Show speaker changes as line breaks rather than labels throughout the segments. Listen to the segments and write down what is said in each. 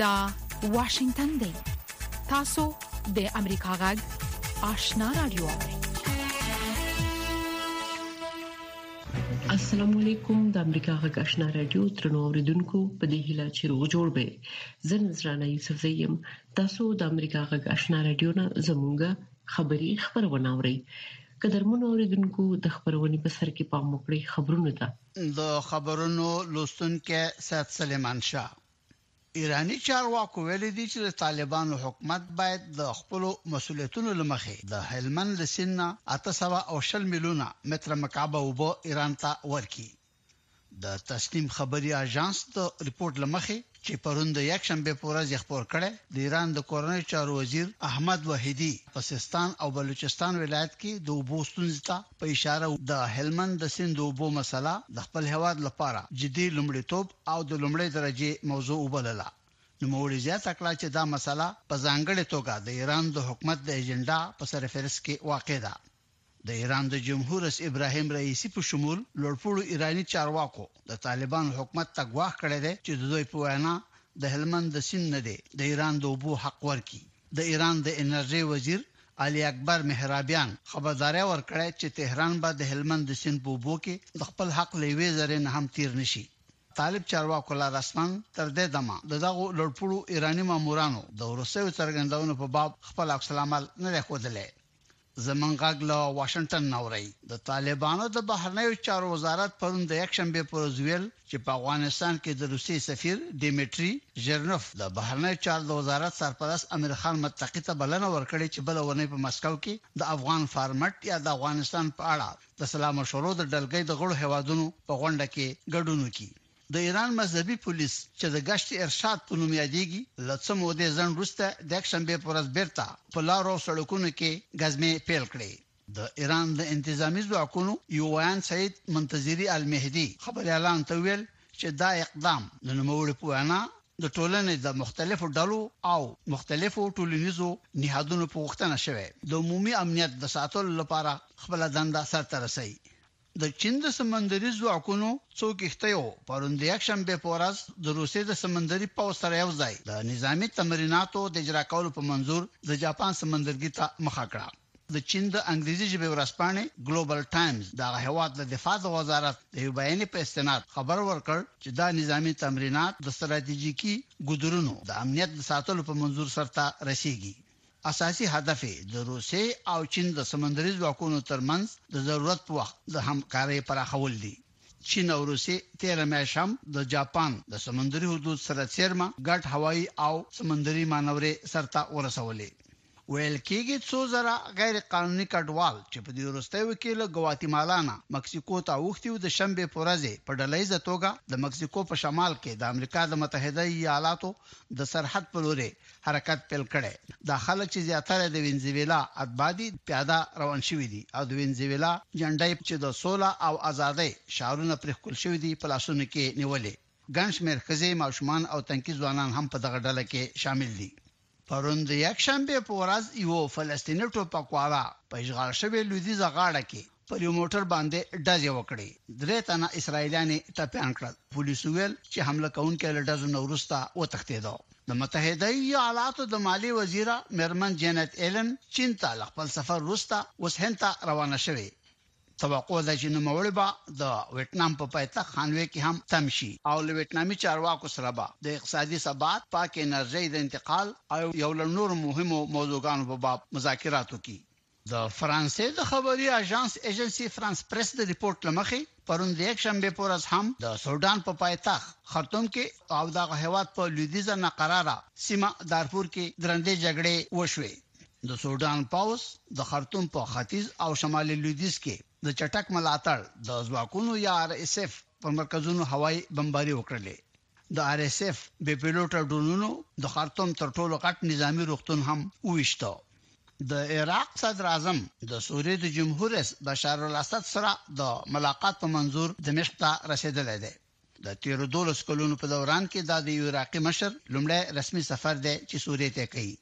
دا واشنگتن دی تاسو د امریکا غږ آشنا رادیو
السلام علیکم د امریکا غږ آشنا رادیو ترنو اوریدونکو په دې هیله چې روغ جوړ به زه نذرانه یوسف زیم تاسو د امریکا غږ آشنا رادیو نه زمونږه خبری خبرونه اورئ قدرمن اوریدونکو د خبرونې په سر کې پام وکړئ خبرونه ده
د خبرونو لوستونکو سید سلیمان شاه ایرانی چارواکو ویل دي چې د طالبانو حکومت باید د خپل مسولیتونو لمخې د هلمند لسینا 800 او 10 میلیونه متر مکعب وبو ایران ته ورکړي د تسنیم خبري اژانس د رپورت لمخې چې پرون د یک شنبه په ورځ یې خبر کړي د ایران د کورنۍ چارو وزیر احمد وحیدی په سیستان او بلوچستان ولایت کې د اوبو ستونزې ته په اشاره د هلمند د سیند اوبو مسله د خپل هواد لپاره جدي لومړیتوب او د لومړی درجه موضوع وبلله نوموړي زیاته کړه چې دا مسله په ځانګړې توګه د ایران د حکومت د ایجنډا په سرفهرست کې واقع ده د ایران د جمهور رئیس ابراهیم رئیسي په شمول لوړپوړو ایراني چارواکو د طالبانو حکومت ته ګواښ کړی دی چې د دوی په وینا د هلمند د سیند نه دې د ایران د اوبو حق ورکړي. د ایران د انرژۍ وزیر علي اکبر مهرابیان خبرداری ورکړی چې تهران به د هلمند د سیند په اوبو کې د خپل حق له یوې ذرې نه هم تېر نه شي. طالب چارواکو لا رسماً تر دې دمه د دغو لوړپوړو ایراني مامورانو د وروستیو څرګندونو په باب خپل عکس العمل نه دی ښودلی. زموږ غږ له واشنګټن نه اورئ. د طالبانو د بهرنیو چارو وزارت پرون د یکشنبې په ورځ ویل چې په افغانستان کې د روسیې سفیر ډیمیټري ژیرنوف د بهرنیو چارو د وزارت سرپرست امیر خان متقي ته بلنه ورکړې چې بله اونۍ په مسکو کې د افغان فارمټ یا د افغانستان په اړه د سلا مشورو د ډلګۍ د غړو هېوادونو په غونډه کې ګډون وکړي. د ایران مذهبي پولیس چې د ګشت ارشاد په نوم یادېږي، له څه مودې ځنډ وروسته د یکشنبې پر ورځ بېرته په لارو او سړکونو کې ګزمې پیل کړې. د ایران د انتظامي ځواکونو یو ویاند سید منتظري المهدي خبریالانو ته وویل چې دا اقدام د نوموړي په وینا د ټولنې د مختلفو ډلو او مختلفو ټولنیزو نهادونو په غوښتنه شوی، د عمومي امنیت د ساتلو لپاره خپله دنده سرته رسوي. د چین د سمندري ځواکونو څو کښتیو پرون د یکشنبې په ورځ د روسیې د سمندري پوځ سره یو ځای د نظامي تمریناتو د اجرا کولو په منظور د جاپان سمندرګي ته مخه کړه. د چین د انګریزي ژبې ورځپاڼې ګلوبل ټایمز د هغه هېواد د دفاع د وزارت د یوې بیانیې په استناد خبر ورکړ چې دا نظامي تمرینات د ستراتیژیکي ګودرونو د امنیت د ساتلو په منظور سرته رسېږي. اساسي هدف یې د روسیې او چین د سمندري ځواکونو ترمنځ د ضرورت په وخت د همکارۍ پراخول دي. چین او روسیې تېره میاشت هم د جاپان د سمندري حدود سره څېرمه ګډ هوایي او سمندري مانورې سرته ورسولې. ویل کېږي څو زره غیر قانوني کډوال چې په دې وروستیو کې له ګواتیمالا نه مکسیکو ته اوښتي وو د شنبې په ورځ یې په ډله ییزه توګه د مکسیکو په شمال کې د امریکا د متحده ایالاتو د سرحد په لورې حرکت پیل کړی. دا خلک چې زیاتره د وینزویلا اتباع دي، پیاده روان شوي دي او د وینزویلا جنډه یې چې د سوله او ازادۍ شعارونه پرې ښکل شوي دي، په لاسونو کې نیولې. ګڼ شمېر ښځې، ماشومان او تنکي ځوانان هم په دغه ډله کې شامل دي. پرون د یکشنبې په ورځ یوه فلسطیني ټوپکوالا په اشغال شوې لویدیځه غاړه کې پر یو موټر باندې ډزې وکړې درې تنه اسرایلیان یې ټپیان کړل پولیسو ویل چې حمله کوونکی له ډزو نه وروسته وتښتېد د متحده ایالاتو د مالی وزیره مېرمن جینت ایلن چین ته له خپل سفر وروسته اوس هند ته روانه شوې توقع ده چې نوموړې به د ویتنام په پایتخت هانوې کې هم تم شي او له ویتنامي چارواکو سره به د اقتصادي ثبات، پاکې انرژۍ د انتقال او یو له نورو مهمو موضوعګانو په باب مذاکرات وکړي. د فرانسې د خبري اژانس ایجنسي فرانس پریس د رپورټ له مخې پرون د یکشنبې په ورځ هم د سوډان په پایتخت خرطوم کې او دغه هیواد په لویدیځه ناقراره سیمه دارفور کې درندې جګړې وشوې د سوډان پاوس د خرطوم په ختیځ او شمال لویدیځ کې د چټک ملاتړ د ځواکونو یا آر اس اف پر مرکزونو هوایي بمباري وکړلې د ار اس اف بې پیلوټه ډرونونو د خرطوم تر ټولو غټ نظامی روغتون هم وویشته. د عراق صدراعظم د سوریې د جمهور رئیس بشارالاسد سره د ملاقات په منظور دمشق ته رسېدلی دی. د تېرو دولس کلونو په دوران کې دا د یو عراقي مشر لومړی رسمي سفر دی چې سوریې ته یې کوي.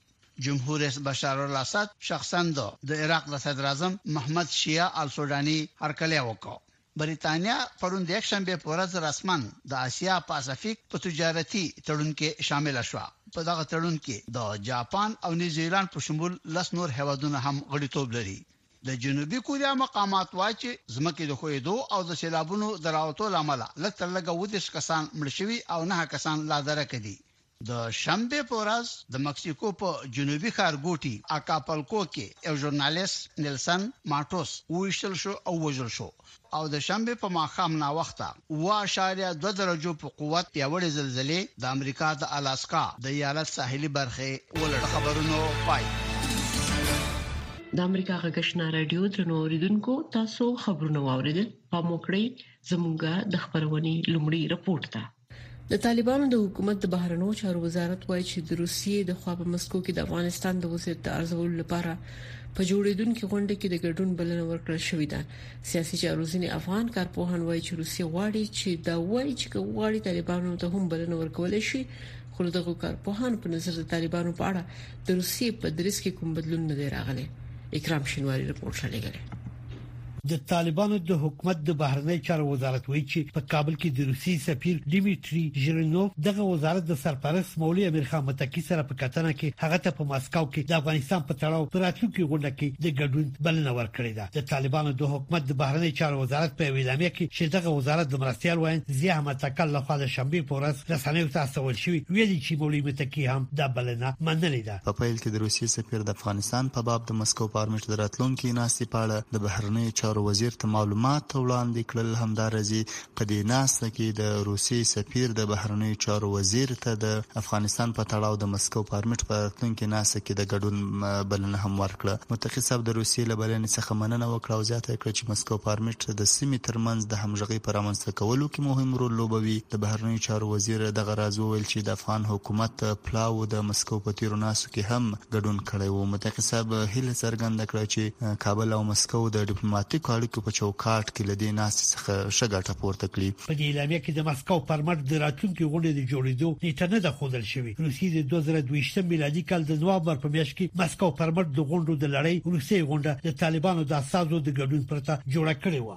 جمهور رئیس بشارالاسد شخصا د عراق د صدراعظم محمد شیعه السوډاني هرکلی وکړ. برېتانیا پرون د یکشنبې په ورځ رسماً د اسیا پاسفیک په تجارتي تړون کې شامله شوه. په دغه تړون کې د جاپان او نیوزیلانډ په شمول لس نور هېوادونه هم غړیتوب لري. د جنوبي کوریا مقامات وايي چې ځمکې د ښویېدو او د سېلابونو د راوتو له امله لږ تر لږه اووه دېرش کسان مړه شوي او نهه کسان لادرکه دي. د شنبې په ورځ د مکسیکو په جنوبي ښارګوټي اکاپلکو کې یو ژورنالیست نیلسن ماټوس وویشتل شو او ووژل شو او د شنبې په ماښام ناوخته اووه اعشاریه دوه درجو په قوت پیاوړې زلزلې د امریکا د الاسکا د ایالت ساحلي برخې ولړ خبرونو پای
د امریکا غږشنا رادیو درنو اوریدونکو تاسو خبرونه واوریدل په موکړی زمونږه د خبرونې لومړی رپورت ده د طالبانو د حکومت د بهرنیو چارو وزارت وایي چې د روسیې د خوا په مسکو کې د افغانستان د وضعیت د ارزولو لپاره په جوړیدونکو غونډه کې د ګډون بلنه ورکړل شوې ده سیاسي چارو ځینې افغان کارپوهان وایي چې روسیه غواړي چې دا وایي چې غواړي طالبانو ته هم بلنه ورکول شي خو دغه کارپوهان په نظر د طالبانو په اړه د روسیې په دریځ کې کوم بدلون نه دی راغلی اکرام شینواری رپورټ رالیږلی
د طالبانو د حکومت د بهرنی چارو وزارت وایي چې په کابل کې د روسي سفیر دیمیټری ژیرینوف دغه وزارت د سرپرست مولوی امیر خان متکی سره په کتنه کې هغه ته په ماسکاو کې د افغانستان په تړاو په راتلونکي غونډه کې د ګډون بلنه ورکړې ده د طالبانو د حکومت د بهرنیو چارو وزارت په یوه اعلامیه کې چې دغه وزارت د مرستیال ویاند ضیا احمد تکل لخوا د شنبې په ورځ رسنیو ته استول شوي ویلي چې مولوي متقي هم دا بلنه منلې ده
په پیل کې د روسیې سفیر د افغانستان په باب د مسکو پارمیټ د راتلونکي ناستې په اړه د بهرنیو چارو وزیر ته معلومات وړاندې کړل همدارزې په دې ناسته کې د روسیې سفیر د بهرنیو چارو وزیر ته د افغانستان په تړاو د مسکو فارمټ په راتلونکې ناسته کې د ګډون بلنه هم ورکړه. متقي صاحب د روسیې له بلنې څخه مننه وکړه او زیاته یې کړه چې مسکو فارمټ د سیمې ترمنځ د همغږۍ په رامنځته کولو کې مهم رول لوبوي. د بهرنیو چارو وزیر دغه راز وویل چې د افغان حکومت پلاوو د مسکو په تیرو ناستو کې هم ګډون کړی وو. متقي صاحب هیله څرګنده کړه چې کابل او مسکو د ډیپلوماتیکو اړیکو په چوکاټ کې له دې ناستې څخه ښه ګټه پورته کړي.
په دې اعلامیه کې د مسکو پر مټ د راتلونکې غونډې د جوړېدو نېټه نه ده ښودل شوې. روسیې د دوه زره دوه ویشت میلادي کال د نوامبر په میاشت کې مسکو پر مټ د غونډو د لړۍ وروستۍ غونډه د طالبانو د استازو د ګډون پرته جوړه کړې وه.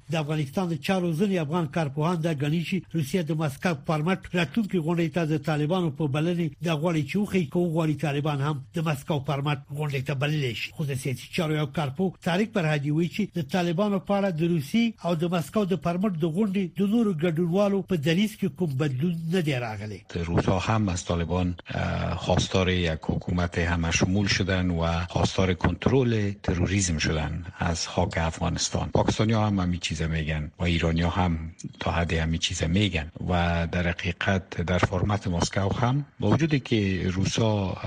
د افغانستان د چارو ځینې افغان کارپوهان دا ګڼي چې روسیه د مسکو فارمټ راتلونکي غونډې ته د طالبانو په بلنې د غوړي چوخي کو غوړي طالبان هم د مسکو فارمټ غونډې ته بلل شي خو د سیاسي چارو یو کارپو طارق پرهادي وایي چې د طالبانو په اړه د روسي او د مسکو د فارمټ د غونډې د نورو ګډونوالو په دریس کې کوم بدلون نه دی راغلی
روسا هم از طالبان خواستار یک حکومت همشمول شدن و خواستار کنترل تروریسم شدن از خاک افغانستان پاکستانی هم همین چیزا میگن و ایرانی ها هم تا حد همین چیزا میگن و در حقیقت در فرمت مسکو هم با وجودی که روسا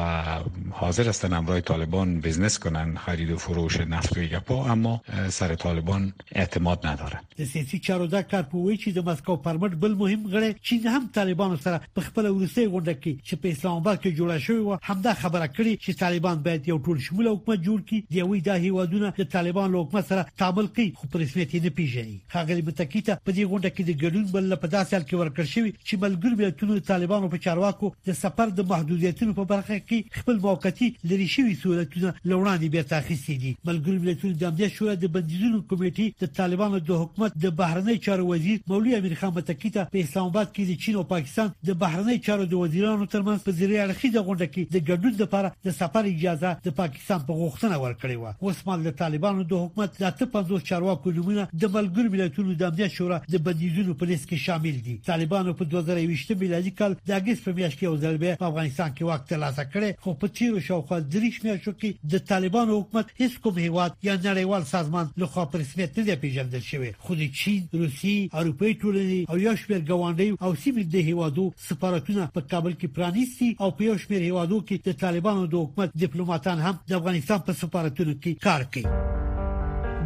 حاضر هستن امرای طالبان بزنس کنن خرید و فروش نفت و گپا اما سر طالبان اعتماد ندارن
د سیاسي چارو دا کار په وایي چې د مسکو پرمټ بل مهم غړی چین هم طالبانو سره په خپل ورسته غونډه کې چې په اسلام آباد کې جوړه شوې و همدا خبره کړې چې طالبان باید یو ټول شمول حکومت جوړ کړي د یوې د هیوادونو د طالبان له حکومت سره تعامل کوي خو په رسمیت نه پیژني هغه متکی ته په دې غونډه کې د ګډون بل په داسې حال کې ورکړ شوی چې ملګرو ملتونو د طالبانو په چارواکو د سفر د محدودیتونو په برخه کې خپل موقتي لرې شوي سهولتونه له وړاندې بیرته اخیستي دي. ملګرو ملتونو د امنیت شورا د بندیزونو کمېټې د طالبانو د حکومت د بهرنیو چارو وزیر مولوي امیر خان متقي ته په اسلام اباد کې د چین او پاکستان د بهرنیو چارو د وزیرانو ترمنځ په درې اړخیزه غونډه کې د ګډون لپاره د سفر اجازه د پاکستان ترامپ غوښتنه ورکړې و اوس مال د طالبانو د حکومت د اته پنځوس چارواکو نومونه د ملګرو ملتونو د امنیت شورا د بندیزونو په لیست کې شامل دي طالبانو په 2020 میلادي کال د اګست په میاشت کې یو ځل بیا په افغانستان کې واک ترلاسه کړی خو په تیرو شاوخوا دریش میاشتو کې د طالبانو حکومت هیڅ کوم هیواد یا نړیوال سازمان له خوا په رسمیت نه دی پیژندل شوی خو د چین روسیې اروپایي ټولنې او یو شمېر ګاونډیو او سیمې د هیوادو سفارتونه په کابل کې پرانیستي او په یو شمېر هیوادو کې د طالبانو د حکومت ډیپلوماټان هم د افغانستان په سفارتونو کې کار کوي.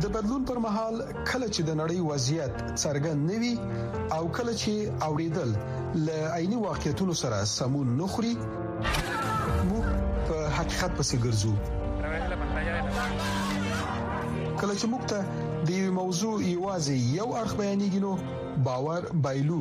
د بدلون پر مهال کله چې د نړۍ وضعیت څرګند نه وي او کله چې اوریدل له عیني واقعیتونو سره سمون نه خوري موږ په حقیقت پسې ګرځو کله چې موږ ته د یو موضوع یوازې یو اړخ بیانېږي نو باور بایلو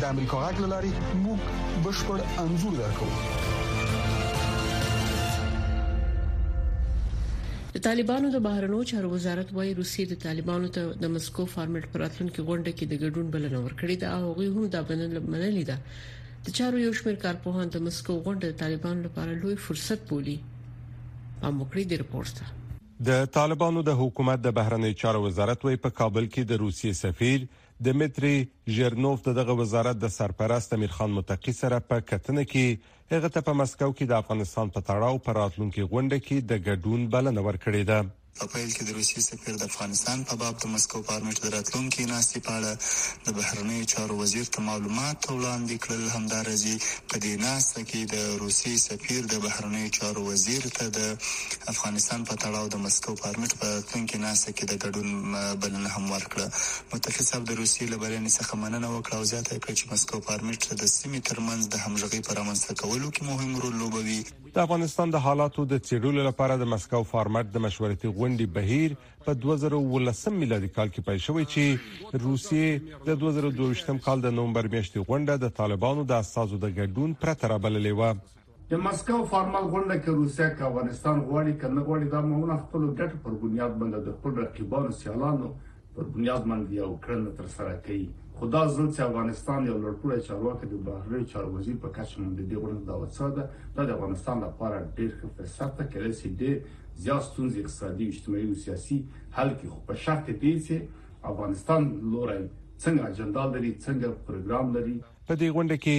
د امریکا غږ لاري موږ بشپړ انزور درکو
د طالبانو د بهرنیو چارو وزارت وايي روسیې د طالبانو ته د مسکو فارمټ پر راتلونکو غونډه کې د ګډون بلنه ورکړې ده او هغه هم دا بلنه منلې ده د چارو یو شمېر کارپوهان د مسکو غونډه د طالبانو لپاره لوی فرصت بولي پام وکړئ د رپورت ته
د طالبانو د حکومت د بهرنیو چارو وزارت وايي په کابل کې د روسیې سفیر دمیتري ژیرنوف د دغه وزارت د سرپرست امیر خان متقي سره په کتنه کې هغه ته په مسکو کې د افغانستان په تړاو په راتلونکې غونډه کې د ګډون بلنه ورکړې ده.
په پیل کې د روسیې سفیر د افغانستان په باب د مسکو فارمټ د راتلونکې ناستې په اړه د بهرنیو چارو وزیر ته معلومات وړاندې کړل. همداراځي په دې ناسته کې د روسیې سفیر د بهرنیو چارو وزیر ته د افغانستان په تړاو د مسکو فارمټ په راتلونکې ناسته کې د ګډون بلنه هم ورکړه. کړه. متقي صاحب د روسیې له بریاني څخه مننه وکړه او زیاته یې کړه چې مسکو فارمیټ د سیمې تر منځ د همږغۍ په رامنځته کولو کې مهم رول لوبوي.
د افغانستان د حالاتو د څیړلو لپاره د مسکو فارمیټ د مشورتي غونډې بهیر په دوه زره او اوولسم میلادي کال کې پیل شوی چې روسیې د دوه زره او دوه ویشتم کال د نومبر میاشتې غونډه د طالبانو د استازو د ګډون پرته رابللې وه.
د مسکو فارمل غونډه کې روسیه که افغانستان غواړي که نه غواړي دا مهمه خپل ګټ پر بنیاد باندې د خپل رقیبانو سیالانو پر بنیاد باندې یو کړنه تر سره کوي خو دا ځل چې افغانستان یو لړپوړی چارواکي د بهرنیو چارو وزیر په کچه باندې د غونډې دعوت سره ده دا د افغانستان لپاره ډیر ښه فرصت ده کله چې ډیر زیات ستونزې اقتصادي اجتماعي او سیاسي حل کې خو په شرط دې چې افغانستان لوري څنګه اجندا لري څنګه پروګرام لري
په دې غونډه کې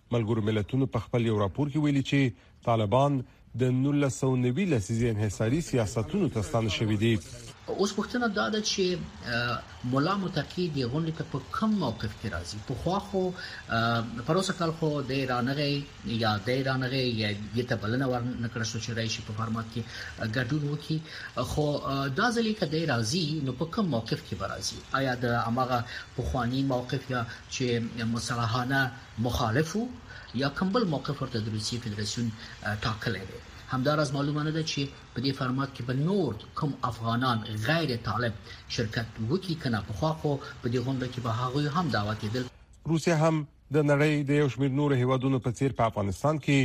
ملګرو ملتونو په خپل یو راپور کې ویلي چې طالبان د نولس سوه او نوي لسیزې انحصاري سیاستونو ته ستانه شوي دي.
اوس پوښتنه دا ده چې ملا متقي دې غونډې ته په کوم موقف کې راځي؟ پخوا خو پروسه کال خو دی رانغی یا دی رانغی یا دې ته بلنه ورنه کړه شو چې راشي په فارمات کې ګډون وکړي خو دا ځل یې که دی راځي نو په کوم موقف کې به راځي؟ ایا د هماغه پخواني موقف یا چې مصالحانه مخالف وو یا کوم بل موقف ورته د روسیې فدراسیون ټاکلی دی. همداراز معلومه نه ده چې په دې فرمات کې به نور کوم افغانان غیر طالب شرکت وکړي که نه، پخوا خو په دې غونډو کې به هغوی هم دعوه کېدل.
روسیه هم د نړۍ د یو شمېر نورو هېوادونو په څېر په افغانستان کې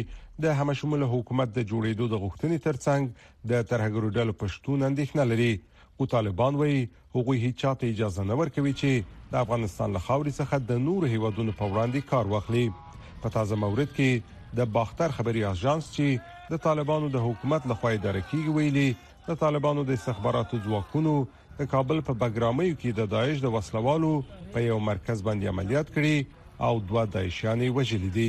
د همه شموله حکومت د جوړېدو د غوښتنې ترڅنګ د ترهګرو ډلو په شتون اندېښنه لري، خو طالبان وايي هغوی هیچا ته اجازه نه ورکوي چې د افغانستان له خاورې څخه د نورو هیوادونو په وړاندې کار واخلي په تازه مورد کې د باختر خبري اژانس چې د طالبانو د حکومت لخوا اداره کیږي ویلي د طالبانو د استخباراتو ځواکونو د کابل په بګرامیو کې د داعش د وسلوالو په یو مرکز باندې عملیات کړي او دوه داعشیان وژلي دي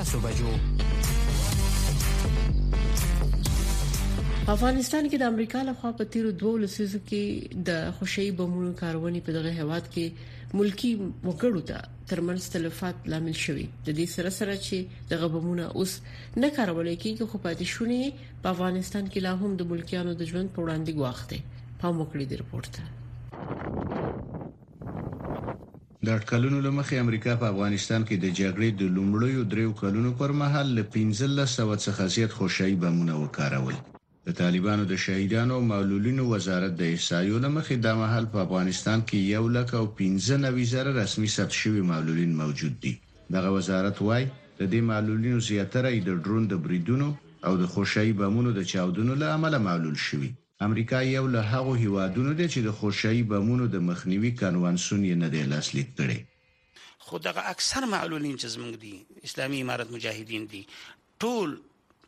سو بجو
افغانستان کې د امریکا لخوا په تیرو دوه لسیزو کې د خوشي بمونو کارونې په دغه هواد کې ملکی وګړو ته ترمنځ تلفات لامل شوی د دې سره سره چې دغه بمونه اوس نه کارول کیږي خو پاتې شونې په افغانستان کې لا هم د ملکیانو د ژوند په وړاندې ګواښ دی پام وکړئ د رپورت ته
د اټکلونو له مخې امریکا په افغانستان کې د جګړې د لومړیو دریو کلونو پر مهال له پنځلس سوه څخه زیات خشايي بمونه وکارول. د طالبانو د شهیدانو او معلولینو وزارت د احصایو له مخې دا مهال په افغانستان کې یو لک او پنځه نوي زره رسمي ثبت شوي معلولین موجود دي. دغه وزارت وايي، د دې معلولینو زیاتره یې د ډرون د بریدونو او د خشايي بمونو د چاودنو له امله معلول شوي. امریکا یو له هغو هیوادونو دی چې د خوشهیي بمونو د مخنیوي کنوانسیون یې نه دی لاسلیک کړی.
خو دغه اکثر معلولین چې زموږ دي، اسلامي امارت مجاهدین دي، ټول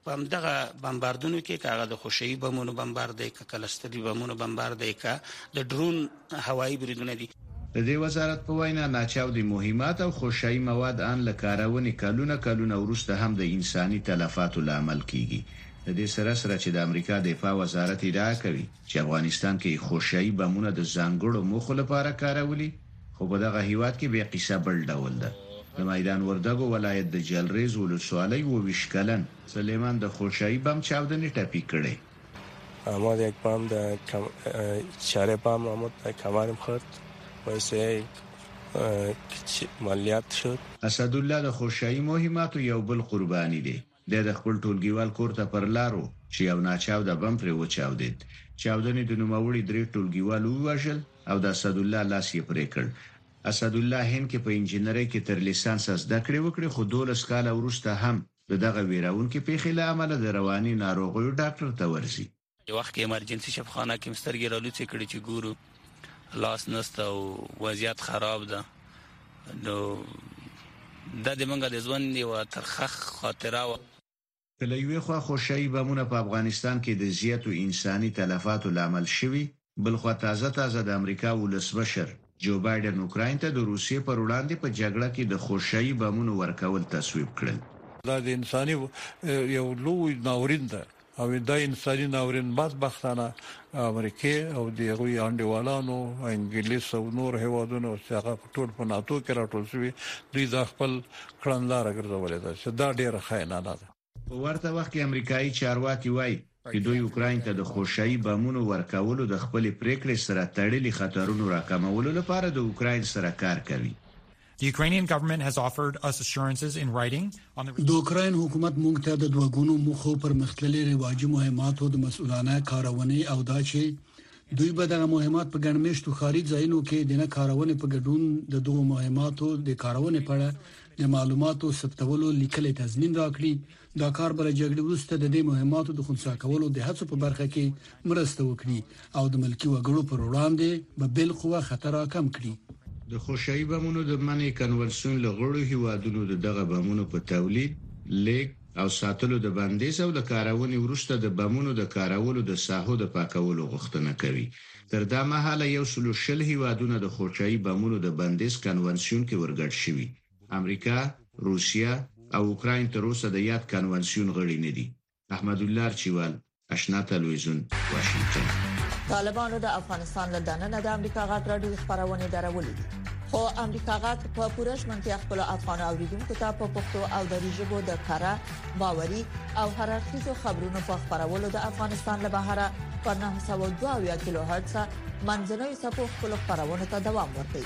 په همدغه بمباردونو کې که هغه د خوشهیي بمونو بمبار دی، که کلستري بمونو بمبار دی، که د ډرون هوایي بریدونه دي.
د دې وزارت په وینا، ناچاودي مهمات او خوشهيي مواد ان له کارونې کلونه کلونه وروسته هم د انساني تلفاتو لامل کېږي. له دې سره سره چې د امریکا دفاع وزارت ادعا کوي چې افغانستان کې یې خوشهيي بمونه د ځانګړو موخو لپاره کارولي، خو په دغه هېواد کې بیا کیسه بل ډول ده. د میدان وردګو ولایت د جلریز ولسوالۍ اووه ویشت کلن سلیمان د خوشهيي بم چاودنې ټپي کړی.
آمد یک پام در کم... چاره پام آمد در کمرم خورد ویسه ملیت شد
اسدالله د خوشایی مهماتو یو بل قربانی دی دی د خپل ټولګیوال کور ته پر لار و چې یو ناچاوده بم پرې وچاودید چاودنې د نوموړي درې ټولګیوال ووژل او د اسدالله لاس یې پرې کړ اسدالله هند کې په انجینرۍ کې تر لیسانس زده کړې وکړې خو دولس کاله وروسته هم د دغه ویراونکې پېښې له امله د رواني ناروغیو ډاکټر ته ورځي.
یو وخت کې ایمرجنسي شفاخانه کې سترګې رالوڅې کړې چې ګورو لاس نسته او وضعیت خراب ده نو دا د منګه د ژوند یو ترخخ خاطره و
که له یوې خوا خو شي بمونه په افغانستان کې د زیاتو انساني تلفاتو لامل شوي بلخوا تازه تازه د امریکا ولسمشر جو بایډن اوکراین ته د روسیې پر وړاندې په جګړه کې د خوشه یي بمونو ورکول تصویب کړل.
دا د انساني یو لوی ناورین ده او دا انساني ناورین بد بختانه امریکې او د هغوی انډیوالانو انګلیس او نور هیوادونه چې هغه په ټول په ناتو کې راټول شوي دوی دا خپل کړنلاره ګرځولې ده چې دا ډیره خاینانه ده.
په ورته وخت کې امریکایي چارواکي وایي چې دوی اوکراین ته د خوشایي بمونو ورکولو د خپلې پریکړې سره تړلي خطرونو راکمولو لپاره د اوکراین سره کار کوي
The Ukrainian government has offered us assurances in writing on the
د اوکراین حکومت موږ ته د دوه ګونو مخو پر مختللي رواجي مهماتو د مسؤلانه کارونې او دا چې دوی به دغه مهمات په ګڼ مېشتو ښاري ځایونو کې د نه کارونې په ګډون د دغو مهماتو د کارونې په اړه د معلوماتو ثبتولو لیکلې تضمین راکړي دا کار بل جګړې وروسته د دې مهماتو د خنثی کولو د هڅو په برخه کې مرسته وکړي او د ملکی وګړو پر وړاندې به بل قوه خطر راکم کړي
د خوشحي بمونو د منې کنوانسیون له غړو هیوادونو د دغه بمونو په تولید لیک او ساتلو د بندیز او له کارونې وروسته د بمونو د کارولو د ساحو د پاکولو غوښتنه کوي. تر دا مهاله یو سل او شل هیوادونه د خوچايي بمونو د بندیز کنوانسیون کې ورګډ شوي. امریکا، روسیه او اوکراین تر اوسه د یاد کنوانسیون غړي نه دي. احمدالله ارچیوال. اشنا تلویزیون واشنگتن
طالبانو د افغانستان له دننه د امریکا غاټ راډیو خبرونه درولې دي خو امریکا غاټ په پوره ژمنتیا خپل افغان اوریدونکو ته په پښتو او دری ژبه د کاره باوري او هررخیزو خبرونو په خبرولو د افغانستان له بهره په 902 کیلو هرتز منځنوي سپو خپل خبرونه ته دوام ورکړي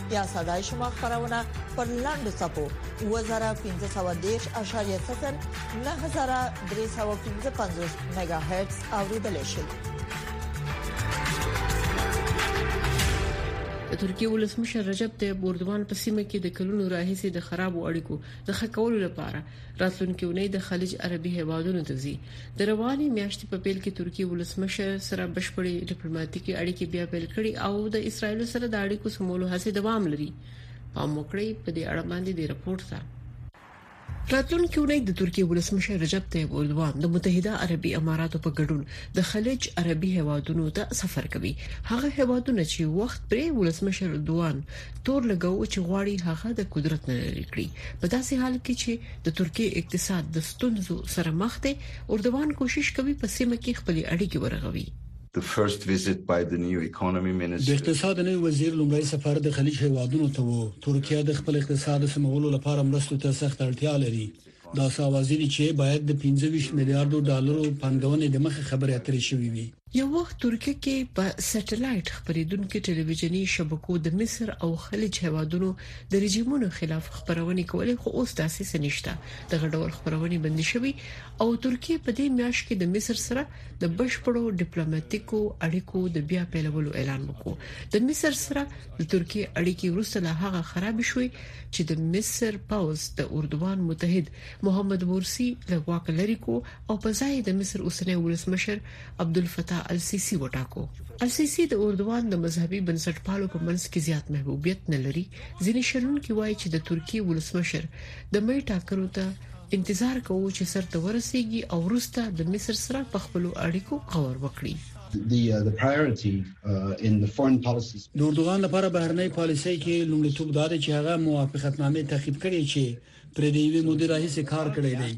یا صداي شما خبرونه پر لاند سپو 2015.0 9315 میگا هرتز اوریدل شي
د ترکیه ولسمشر رجب طیب اردوغان په سیمه کې د کلونو راهیسې د خرابو اړیکو د ښه کولو لپاره راتلونکې اونۍ د خلیج عربي هیوادونو ته ځي د رواني میاشتې په پیل کې ترکیه ولسمشر سره بشپړې ډیپلوماټیکي اړیکې بیا پیل کړي او د اسرایل سره د اړیکو سمولو هڅې دوام لري پام وکړئ په دې اړه باندې د رپورت ته راتلونکي اونۍ د ترکیه ولسمشر رجب طیب اردوان د متحده عربي اماراتو په ګډون د خلیج عربي هیوادونو ته سفر کوي هغه هیوادونه چې وخت پرې ولسمشر اردوان تور لګاو چې غواړي هغه د قدرت نه لري کړی په داسې حال کې چې د ترکیه اقتصاد د ستونزو سره مخ دی اردوان کوشش کوي په سیمه کې خپل اړیکې ورغوي
د اقتصاد نوي وزیر لومړی سفر د خلیج هیوادونو ته وو ترکیه د خپل اقتصاد سمولو لپاره مرستو ته سخت اړتیا لري داسې اوازې دي چې باید د پنځه ویشت میلیاردو ډالرو پانګونې د مخه خبرې اترې شوې وي.
یو وخت ترکیه کې په سټلایټ خبرېدونکو ټلویزیوني شبکو د مصر او خلیج هیوادونو د رژیمونو خلاف خبرونې کولې، خو اوس داسې څه نشته. دغه ډول خبرونې بندې شوې او ترکیه په دې میاشت کې د مصر سره د بشپړو ډیپلوماټیکو اړیکو د بیا پیلولو اعلان وکړ. د مصر سره د ترکیې اړیکې وروسته له هغه خراب شوې چې د مصر پوز د اردوان متحد محمد مورسی له واک لري کو او په ځای د مصر اوسنۍ ولسمشر عبدالفتاح السیسی وټاکو السیسی د اردوان د مذهبي بنسټپالو په منځ کې زیات محبوبیت نه لري ځینې شنونکي وایي چې د ترکیې ولسمشر د مې ټاکنو ته انتظار کوو چې سرته ورسیږي او وروسته د مصر سره په خپل اړیکو غور وکړي
د اردوغان لپاره بهرنۍ پالیسۍ کې لومړیتوب دا دی چې هغه موافقتنامې تعقیب کړي چې پرې د یوې مودې راهیسې کار کړی دی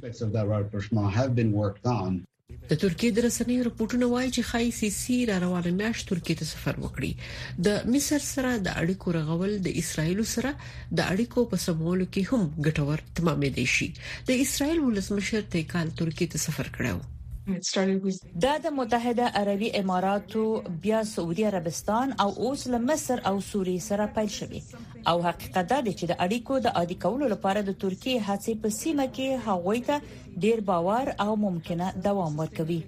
د ترکیې د رسنیو رپورټونه وایي چې خای سی سی را روانه میاشت ترکیې ته سفر وکړي د مصر سره د اړیکو رغول د اسرایل سره د اړیکو په سمولو کې هم ګټور تمامې دي شي د اسرایل ولسمشر تیکال ترکیې ته سفر کړو
دا د متحده عربي اماراتو بیا سعودي عربستان او اوس له مصر او سوریې سره پیل شوی او حقیقت دا دی چې د اړیکو د عادي کولو لپاره د ترکیې هڅې په سیمه کې هغوی ته ډیر باور او ممکنه دوام ورکوي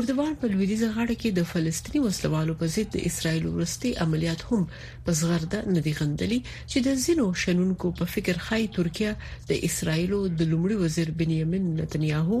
اردوان په لویدیزه غاړه کې د فلسطیني وسلوالو په ضد د اسرایل ورستي عملیات هم په زغرده نه دي غندلي چې د زینو شنونکو په فکر خای ترکیه د اسرایلو د لومړي وزیر بنیامین نتنیاهو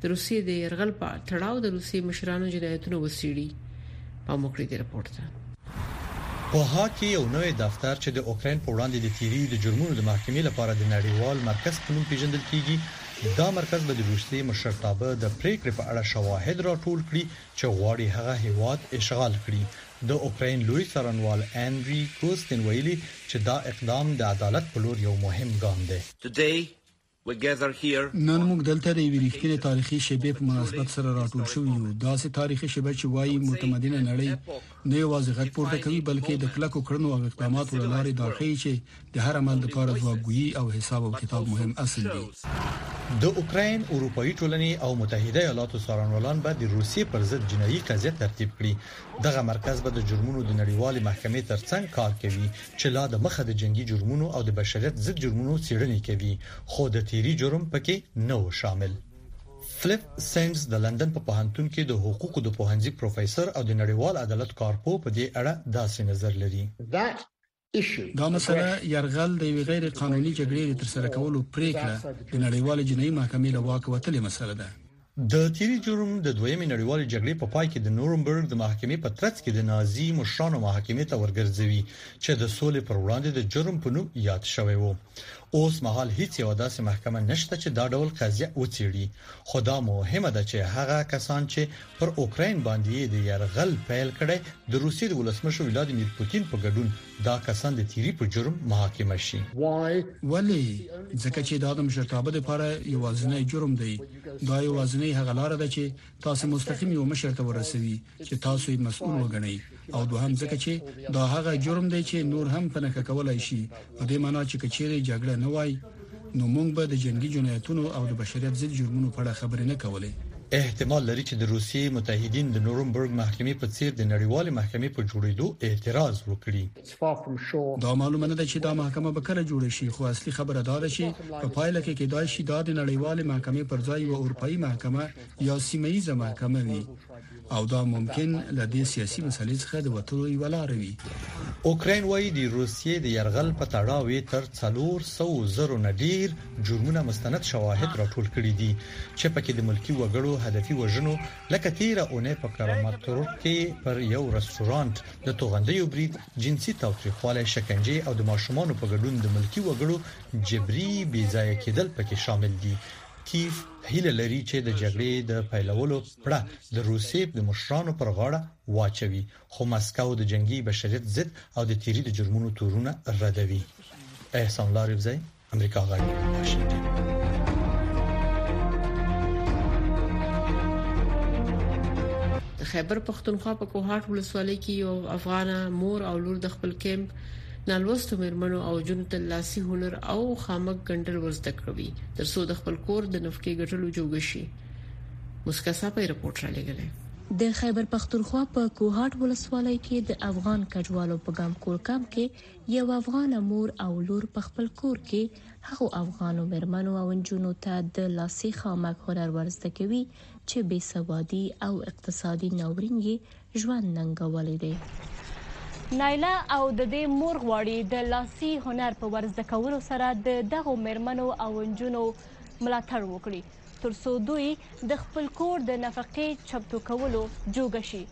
د روسیې د يرغل په تړاو د روسیې مشرانو جنایتونه وسیړي په مکړې د رپورت ته
په هاګ کې یو نوی دفتر چې د اوکراین په وړاندې د تیریو د جرمونو د محکمې لپاره د نړیوال مرکز په نوم پیژندل کیږي دا مرکز به د روسیې مشرتابه د پریکړې په اړه شواهد راټول کړي چې غواړي هغه هیواد اشغال کړي د اوکراین لوی څارنوال انری کوستین ویلي چې دا اقدام د عدالت په لور یو مهم ګام دی Today,
نن موږ دلته د یوې ریښتینې تاریخي شېبې په مناسبت سره راټول شوي یو، داسې تاریخي شېبه چې وايي متمدنه نړۍ نه یوازې غږ پورته کوي، بلکې د کلکو کړنو او اقداماتو له لارې دا ښيي چې د هر عمل لپاره ځوابګويي او حساب او کتاب مهم اصل دي.
د اوکراین، اروپايي ټولنې او متحده ایالاتو څارنوالان به د روسیې پر ضد جنايي قضیه ترتیب کړي. دغه مرکز به د جرمونو د نړیوالې محکمې ترڅنګ کار کوي، چې لا د مخه د جنګي جرمونو او د بشریت ضد جرمونو څیړنې کوي، خو د تیري جرم په کې نه و شامل. فلیپ سیمز د لندن په پوهنتون کې د حقوقو د پوهنځي پروفیسور او د نړیوال عدالت کارپوه په دې اړه داسې نظر لري.
دا مسله، یرغل، د یوې غیر قانوني جګړې د ترسره کولو پریکړه، د نړیوالې جنایي محکمې له واک وتلې مسله ده.
د تیري جرم د دویمې نړیوالې جګړې په پای کې د نورنبرګ د محاکمې په ترڅ کې د نازي مشرانو محاکمې ته ورګرځوي چې د سولې پر وړاندې د جرم په نوم یاد شوی وو اوس مهال هیڅ یو داسې محکمه نشته چې دا ډول قضیه وڅېړي خو دا مهمه ده چې هغه کسان چې پر اوکرين باندې د يرغل پیل کړي د روسي د ولسمشر ولادیمیر پوتین په ګډون دا کسان د تیری په جرم محاکمه شي
ولی ځکه چې د ادم شرطابه لپاره یوازنی جرم دی دا یوازنۍ هغه لار ده چې تاسو مستقیم یو مشر ته ورسوي چې تاسو یې مسؤل وګڼئ او دوهم ځکه چې دا هغه جرم دی چې نور هم په نخښه کولای شي په دې معنی چې کچېرې جګړه نه وای نو موږ به د جنگي جنایتونو او د بشریت ضد جرمونو په اړه خبرې نه کولې
احتمال لري چې د روسیې متحدین د نورنبرګ محکمې په څیر د نړیوالې محکمې په جوړېدو اعتراض وکړي
دا معلومه نه ده چې دا محکمه به کله جوړه شي، خو اصلي خبره دا ده چې په پایله کې کېدای شي دا د نړیوالې محکمې پر ځای یوه اروپایي محکمه یا سیمه ییزه محکمه وي او دا ممکن له دې سیاسي مسلې څخه د وتلو یوه لار وي.
اوکراین وایي د روسیې د یرغل په تړاو یې تر څلور سوو زرو نه ډېر جرمونه مستند شواهد راټول کړي دي چې پکې د ملکي وګړو هدفي وژنو لکه تېره اونۍ په کراماتورک کې پر یو رستورانت د توغندیو برید، جنسي تاوتریخوالی، شکنجې او د ماشومانو په ګډون د ملکي وګړو جبري بې ځایه کېدل پکې شامل دي. کیف هیله لري چې د جګړې د پیلولو پړه د روسیې د مشرانو پر غاړه واچوي، خو مسکو د جنګي بشریت ضد او د تیري د جرمونو تورونه ردوي. احسان الله ریبزی امریکا غږ واشنگټن د
خیبر پښتونخوا په کوهاټ ولسوالۍ کې یو افغان مور او لور د خپل کیمپ نالوستو مرمنو او جنو ته لاسي هنر او خامک ګنډل ورزده کړوي ترڅو د خپل کور د نفقې ګټلو جوګ شي مسکا صاحب یې رپورټ را لګلې
د خیبر پښتونخوا په کوهاټ ولسوالۍ کې د افغان کډوالو په ګام کور کمپ کې یوه افغانه مور او لور په خپل کور کې هغو افغانو مېرمنو او نجونو ته د لاسي خامک هنر ورزده کوي چې بې سوادي او اقتصادي ناورین یې ژوند ننګولی دی.
نایله او د دې مور غواړي د لاسي هنر په ورزده کولو سره د دغو مېرمنو او نجونو ملاتړ وکړي، ترڅو دوی د خپل کور د نفقې چمتو کولو جوګه شي.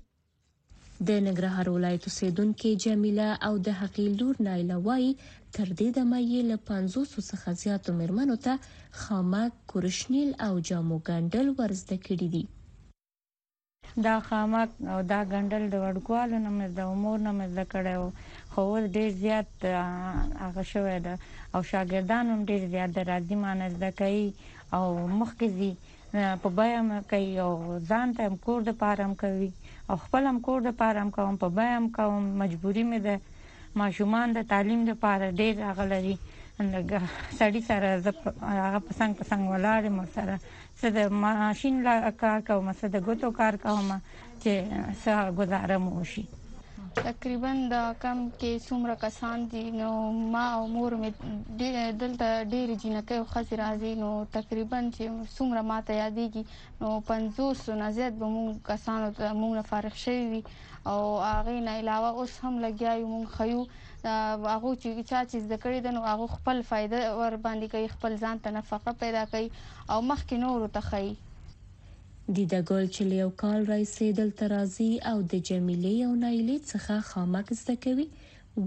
د ننګرهار ولایت اوسېدونکې جمیله او د هغې لور نایله وایي، تر دې دمه یې له پنځوسو څخه زیاتو مېرمنو ته خامک، کورشنیل او جامو ګنډل ور زده کړي دي.
دا خامک او دا ګنډل د وړوکوالي نه مې زده وو، مور نه مې زده کړی وو، خو اوس ډېر زیات هغه شوی ده او شاګردان هم ډېر زیات د راځي مانه زده کوي او مخکې ځي. په بیه هم کوي او ځان ته هم کور د پاره هم کوي او خپل هم کور د پاره هم کوم په بیه هم کوم مجبوري مې ده ماشومان د تعلیم د پاره ډیر هغه لري لږ سړی سره زه هغه په څنګ په څنګ ولاړ یم سره څه د ماشين لا کار کوم څه د ګوتو کار کوم چې څه گزاره مو وشي
تقریبا د کم کې څومره کسان دي نو ما او مور مې دلته ډېر جنکه او خزي راځي نو تقریبا چې څومره ما ته یادېږي نو 500 نه زیات به مونږ کسانو ته مونږ فارغ شوي وي او هغه نه علاوه اوس هم لګیا یو مونږ خيو هغه چې چا چې زده کړې ده نو هغه خپل فائدہ ور باندې کوي خپل ځان ته نفقه پیدا کوي او مخکې نور ته خي
دیده ګل چې له یو کال راهیسې دلته راځي او د جمیلې او نایلې څخه خامک زده کوي،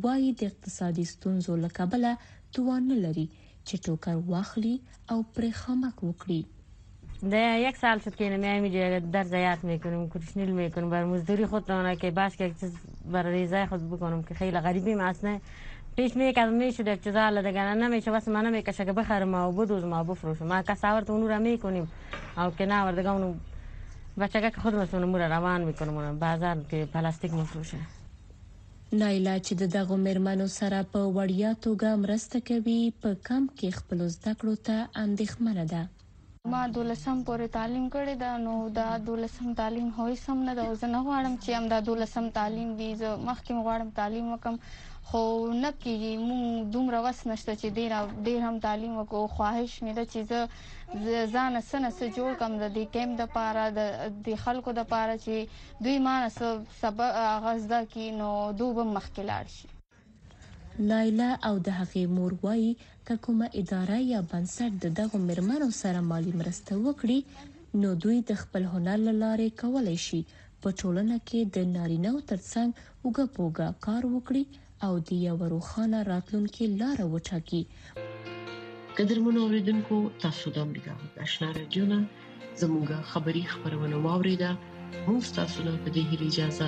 وايي د اقتصادي ستونزو له کبله توان نه لري چې ټوکر واخلي او پرې خامک وکړي.
ده یک سال شد که نمی آیم جای در زیارت میکنم کروشنیل میکنم بر مزدوری خود توانا که باش که یک چیز بر ریزه خود بکنم که خیلی غریبی ماست نه پیش میکرد میشد یک چیز حال دگرن نمیشه واسه من نمیکشه که بخرم و بدوزم و بفروشم ما کساورت اونو را میکنیم او که نه آورده گمونم بچگه که خودم است مورا روان میکنم بازار که پلاستیک مفروشه
نایلا چې د دغو میرمنو سره په وړیا توګه مرسته کوي، په کمپ کې خپلو زده کړو ته اندېښمنه ده.
ما دولسم پورې تعلیم کړی ده نو دا دولسم تعلیم خو هیڅ هم نه ده او زه نه غواړم چې همدا دولسم تعلیم وي زه مخکې هم غواړم تعلیم وکړم خو نه کیږي مونږ دومره وس نشته چې ډیر ډیر هم تعلیم وکړو خواهش مې ده چې زه ځان سن سره جوړ کم د دې ټیم د پاره د دې خلکو د پاره چې دوی مان سبق غزدا کی نو دوب مخکې لاړ شي
لایلا او د هغې مور وایي که کومه اداره یا بنسټ د دغو میرمنو سره مالي مرسته وکړي نو دوی د خپل هنر له لارې کولی شي په ټولنه کې د نارینهو ترڅنګ اوږه په اوږه کار وکړي او د یوه روښانه راتلونکي لار وټاکي.
قدرمن اوریدونکو تاسو د امریکا غږ آشنا رادیو نه زموږه خبری خبرونه واوریده موږ تاسو ته په دې هیله اجازه